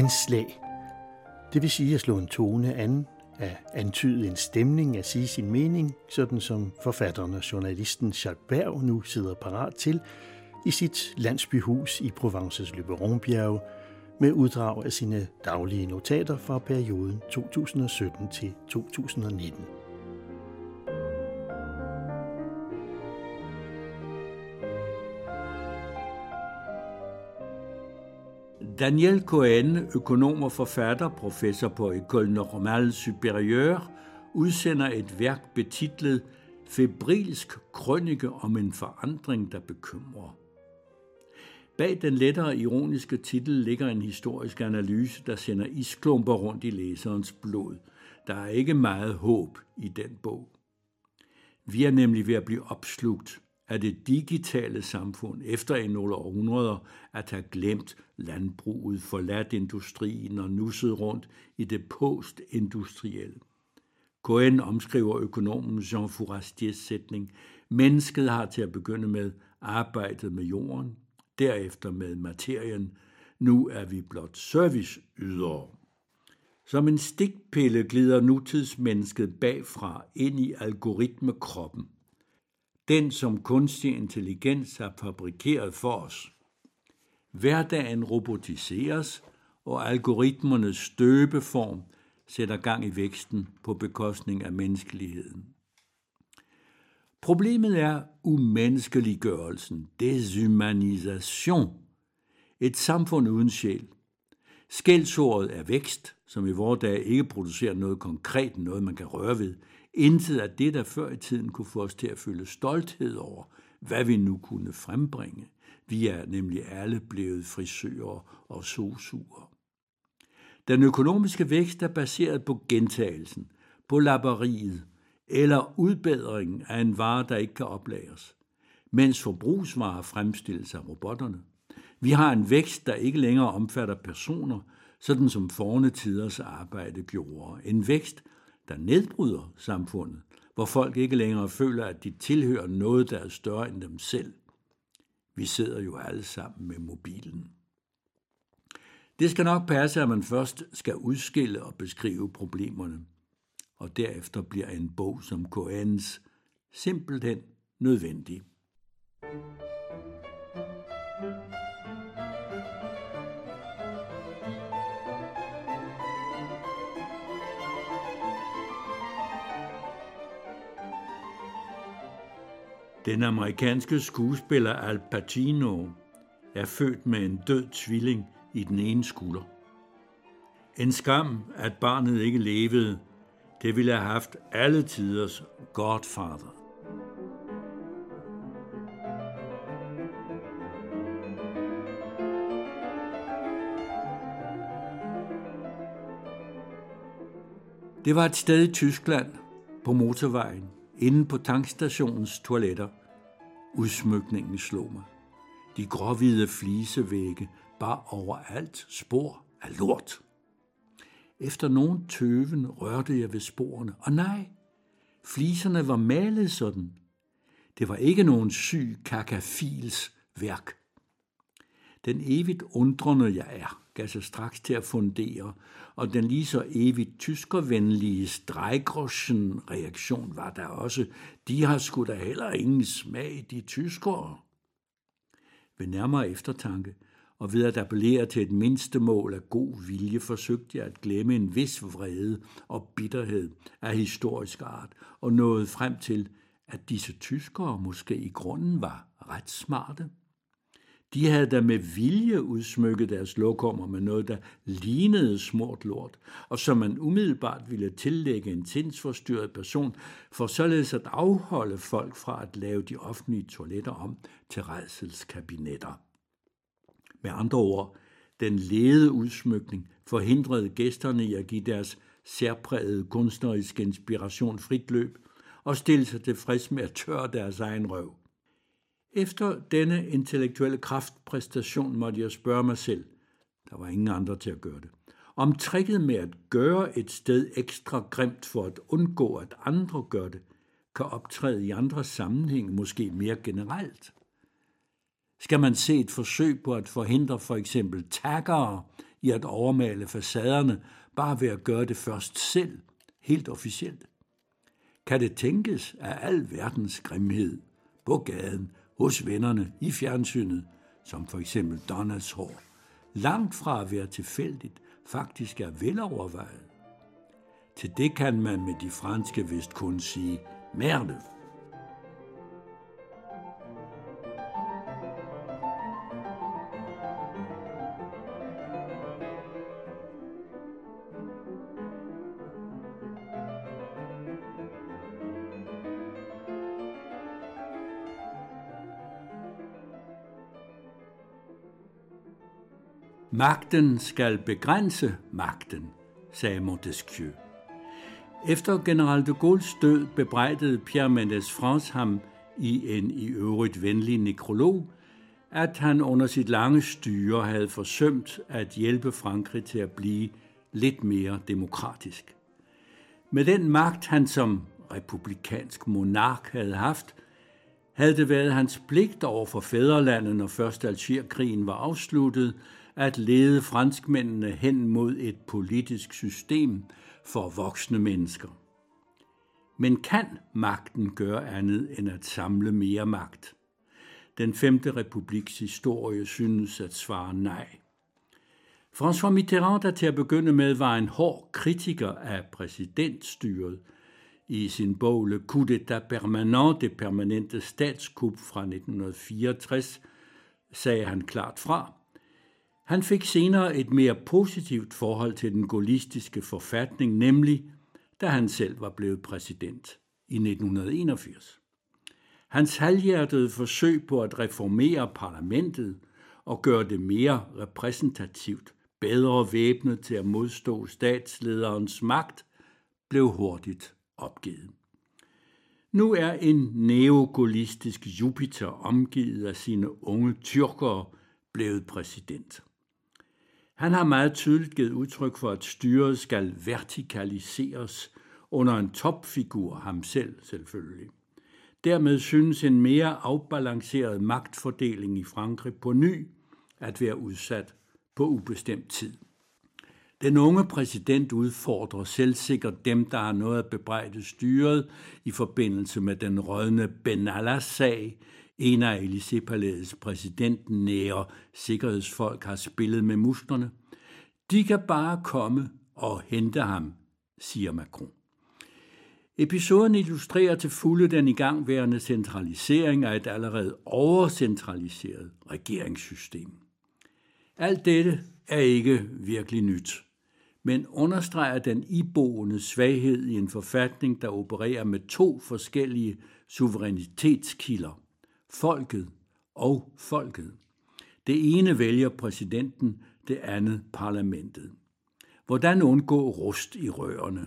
anslag. Det vil sige at slå en tone an, at antyde en stemning, at sige sin mening, sådan som forfatteren og journalisten Jacques Berg nu sidder parat til i sit landsbyhus i Provences Løberonbjerge med uddrag af sine daglige notater fra perioden 2017 til 2019. Daniel Cohen, økonom og forfatter, professor på École Normale Supérieure, udsender et værk betitlet Febrilsk krønike om en forandring, der bekymrer. Bag den lettere ironiske titel ligger en historisk analyse, der sender isklumper rundt i læserens blod. Der er ikke meget håb i den bog. Vi er nemlig ved at blive opslugt af det digitale samfund efter en nogle århundreder at have glemt landbruget, forladt industrien og nusset rundt i det postindustrielle. Cohen omskriver økonomen Jean Fourastiers sætning, mennesket har til at begynde med arbejdet med jorden, derefter med materien, nu er vi blot serviceydere. Som en stikpille glider nutidsmennesket bagfra ind i algoritmekroppen – den som kunstig intelligens har fabrikeret for os. Hverdagen robotiseres, og algoritmernes støbeform sætter gang i væksten på bekostning af menneskeligheden. Problemet er umenneskeliggørelsen, deshumanisation, et samfund uden sjæl. Skældsordet er vækst, som i vores dag ikke producerer noget konkret, noget man kan røre ved, Intet af det, der før i tiden kunne få os til at føle stolthed over, hvad vi nu kunne frembringe. Vi er nemlig alle blevet frisører og sosuer. Den økonomiske vækst er baseret på gentagelsen, på lapperiet eller udbedringen af en vare, der ikke kan oplagres, mens forbrugsvarer fremstilles af robotterne. Vi har en vækst, der ikke længere omfatter personer, sådan som forne tiders arbejde gjorde. En vækst, der nedbryder samfundet, hvor folk ikke længere føler, at de tilhører noget, der er større end dem selv. Vi sidder jo alle sammen med mobilen. Det skal nok passe, at man først skal udskille og beskrive problemerne, og derefter bliver en bog som Koans simpelthen nødvendig. Den amerikanske skuespiller Al Pacino er født med en død tvilling i den ene skulder. En skam, at barnet ikke levede, det ville have haft alle tiders Godfather. Det var et sted i Tyskland på motorvejen, inde på tankstationens toiletter. Udsmykningen slog mig. De gråhvide flisevægge bar overalt spor af lort. Efter nogen tøven rørte jeg ved sporene, og nej, fliserne var malet sådan. Det var ikke nogen syg kakafils værk. Den evigt undrende jeg er, gav sig straks til at fundere, og den lige så evigt tyskervenlige Streigroschen reaktion var der også. De har sgu da heller ingen smag, de tyskere. Ved nærmere eftertanke, og ved at appellere til et mindste mål af god vilje, forsøgte jeg at glemme en vis vrede og bitterhed af historisk art, og nåede frem til, at disse tyskere måske i grunden var ret smarte. De havde da med vilje udsmykket deres lokummer med noget, der lignede smurt lort, og som man umiddelbart ville tillægge en sindsforstyrret person, for således at afholde folk fra at lave de offentlige toiletter om til redselskabinetter. Med andre ord, den lede udsmykning forhindrede gæsterne i at give deres særprægede kunstneriske inspiration frit løb og stille sig tilfreds med at tørre deres egen røv. Efter denne intellektuelle kraftpræstation måtte jeg spørge mig selv, der var ingen andre til at gøre det, om tricket med at gøre et sted ekstra grimt for at undgå, at andre gør det, kan optræde i andre sammenhænge, måske mere generelt. Skal man se et forsøg på at forhindre for eksempel taggere i at overmale facaderne, bare ved at gøre det først selv, helt officielt? Kan det tænkes, at al verdens grimhed på gaden, hos vennerne, i fjernsynet, som for eksempel Donalds hår, langt fra at være tilfældigt, faktisk er velovervejet? Til det kan man med de franske vist kun sige merde. Magten skal begrænse magten, sagde Montesquieu. Efter general de Gaulle's død bebrejdede Pierre Mendes France ham i en i øvrigt venlig nekrolog, at han under sit lange styre havde forsømt at hjælpe Frankrig til at blive lidt mere demokratisk. Med den magt, han som republikansk monark havde haft, havde det været hans pligt over for fædrelandet, når først Algerkrigen var afsluttet, at lede franskmændene hen mod et politisk system for voksne mennesker. Men kan magten gøre andet end at samle mere magt? Den femte republiks historie synes at svare nej. François Mitterrand, der til at begynde med var en hård kritiker af præsidentstyret, i sin bog Le coup d'état permanent, det permanente statskup fra 1964, sagde han klart fra, han fik senere et mere positivt forhold til den gaullistiske forfatning, nemlig da han selv var blevet præsident i 1981. Hans halvhjertede forsøg på at reformere parlamentet og gøre det mere repræsentativt, bedre væbnet til at modstå statslederens magt, blev hurtigt opgivet. Nu er en neogolistisk Jupiter omgivet af sine unge tyrkere blevet præsident. Han har meget tydeligt givet udtryk for, at styret skal vertikaliseres under en topfigur, ham selv selvfølgelig. Dermed synes en mere afbalanceret magtfordeling i Frankrig på ny at være udsat på ubestemt tid. Den unge præsident udfordrer selvsikkert dem, der har noget at bebrejde styret i forbindelse med den rødne Benalla-sag, en af Élysée-palæets præsidenten nære sikkerhedsfolk har spillet med musklerne. De kan bare komme og hente ham, siger Macron. Episoden illustrerer til fulde den igangværende centralisering af et allerede overcentraliseret regeringssystem. Alt dette er ikke virkelig nyt, men understreger den iboende svaghed i en forfatning, der opererer med to forskellige suverænitetskilder – folket og folket. Det ene vælger præsidenten, det andet parlamentet. Hvordan undgå rust i rørene?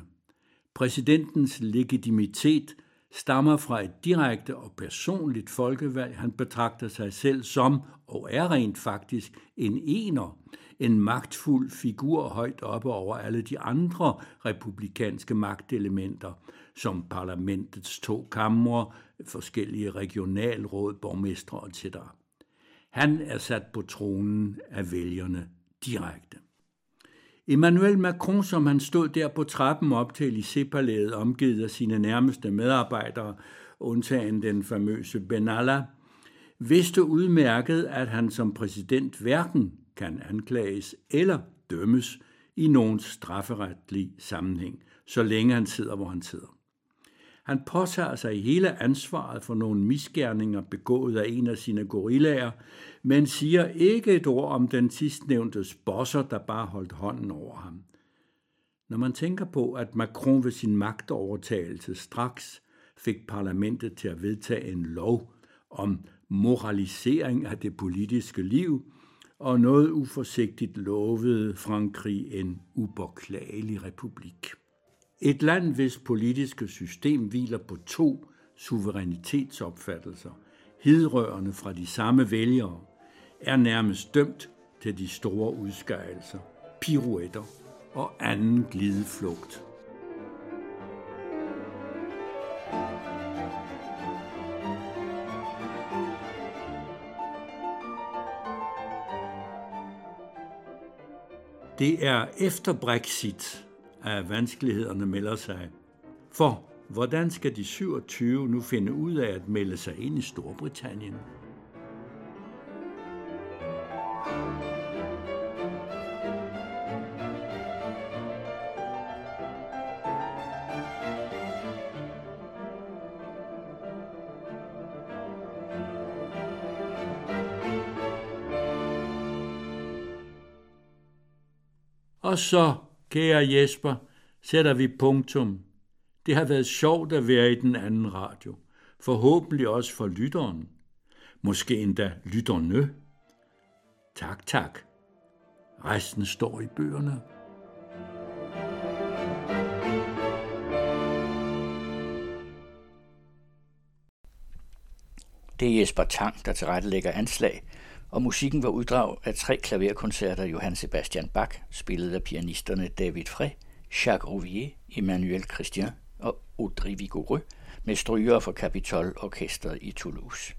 Præsidentens legitimitet stammer fra et direkte og personligt folkevalg. Han betragter sig selv som, og er rent faktisk, en ener, en magtfuld figur højt oppe over alle de andre republikanske magtelementer, som parlamentets to kamre, forskellige regionalråd, borgmestre etc. Han er sat på tronen af vælgerne direkte. Emmanuel Macron, som han stod der på trappen op til Élysée-palæet, omgivet af sine nærmeste medarbejdere, undtagen den famøse Benalla, vidste udmærket, at han som præsident hverken kan anklages eller dømmes i nogen strafferetlig sammenhæng, så længe han sidder, hvor han sidder. Han påtager sig hele ansvaret for nogle misgerninger begået af en af sine gorillaer, men siger ikke et ord om den sidstnævnte bosser, der bare holdt hånden over ham. Når man tænker på, at Macron ved sin magtovertagelse straks fik parlamentet til at vedtage en lov om moralisering af det politiske liv, og noget uforsigtigt lovede Frankrig en upåklagelig republik. Et land, hvis politiske system hviler på to suverænitetsopfattelser, hidrørende fra de samme vælgere, er nærmest dømt til de store udskejelser, piruetter og anden glideflugt. Det er efter Brexit, at vanskelighederne melder sig. For hvordan skal de 27 nu finde ud af at melde sig ind i Storbritannien? Og så, kære Jesper, sætter vi punktum. Det har været sjovt at være i den anden radio. Forhåbentlig også for lytteren. Måske endda lytterne. Tak, tak. Resten står i bøgerne. Det er Jesper Tang, der tilrettelægger anslag, og musikken var uddrag af tre klaverkoncerter Johann Sebastian Bach, spillet af pianisterne David Frey, Jacques Rouvier, Emmanuel Christian og Audrey Vigoureux, med stryger for Capitol Orkestret i Toulouse.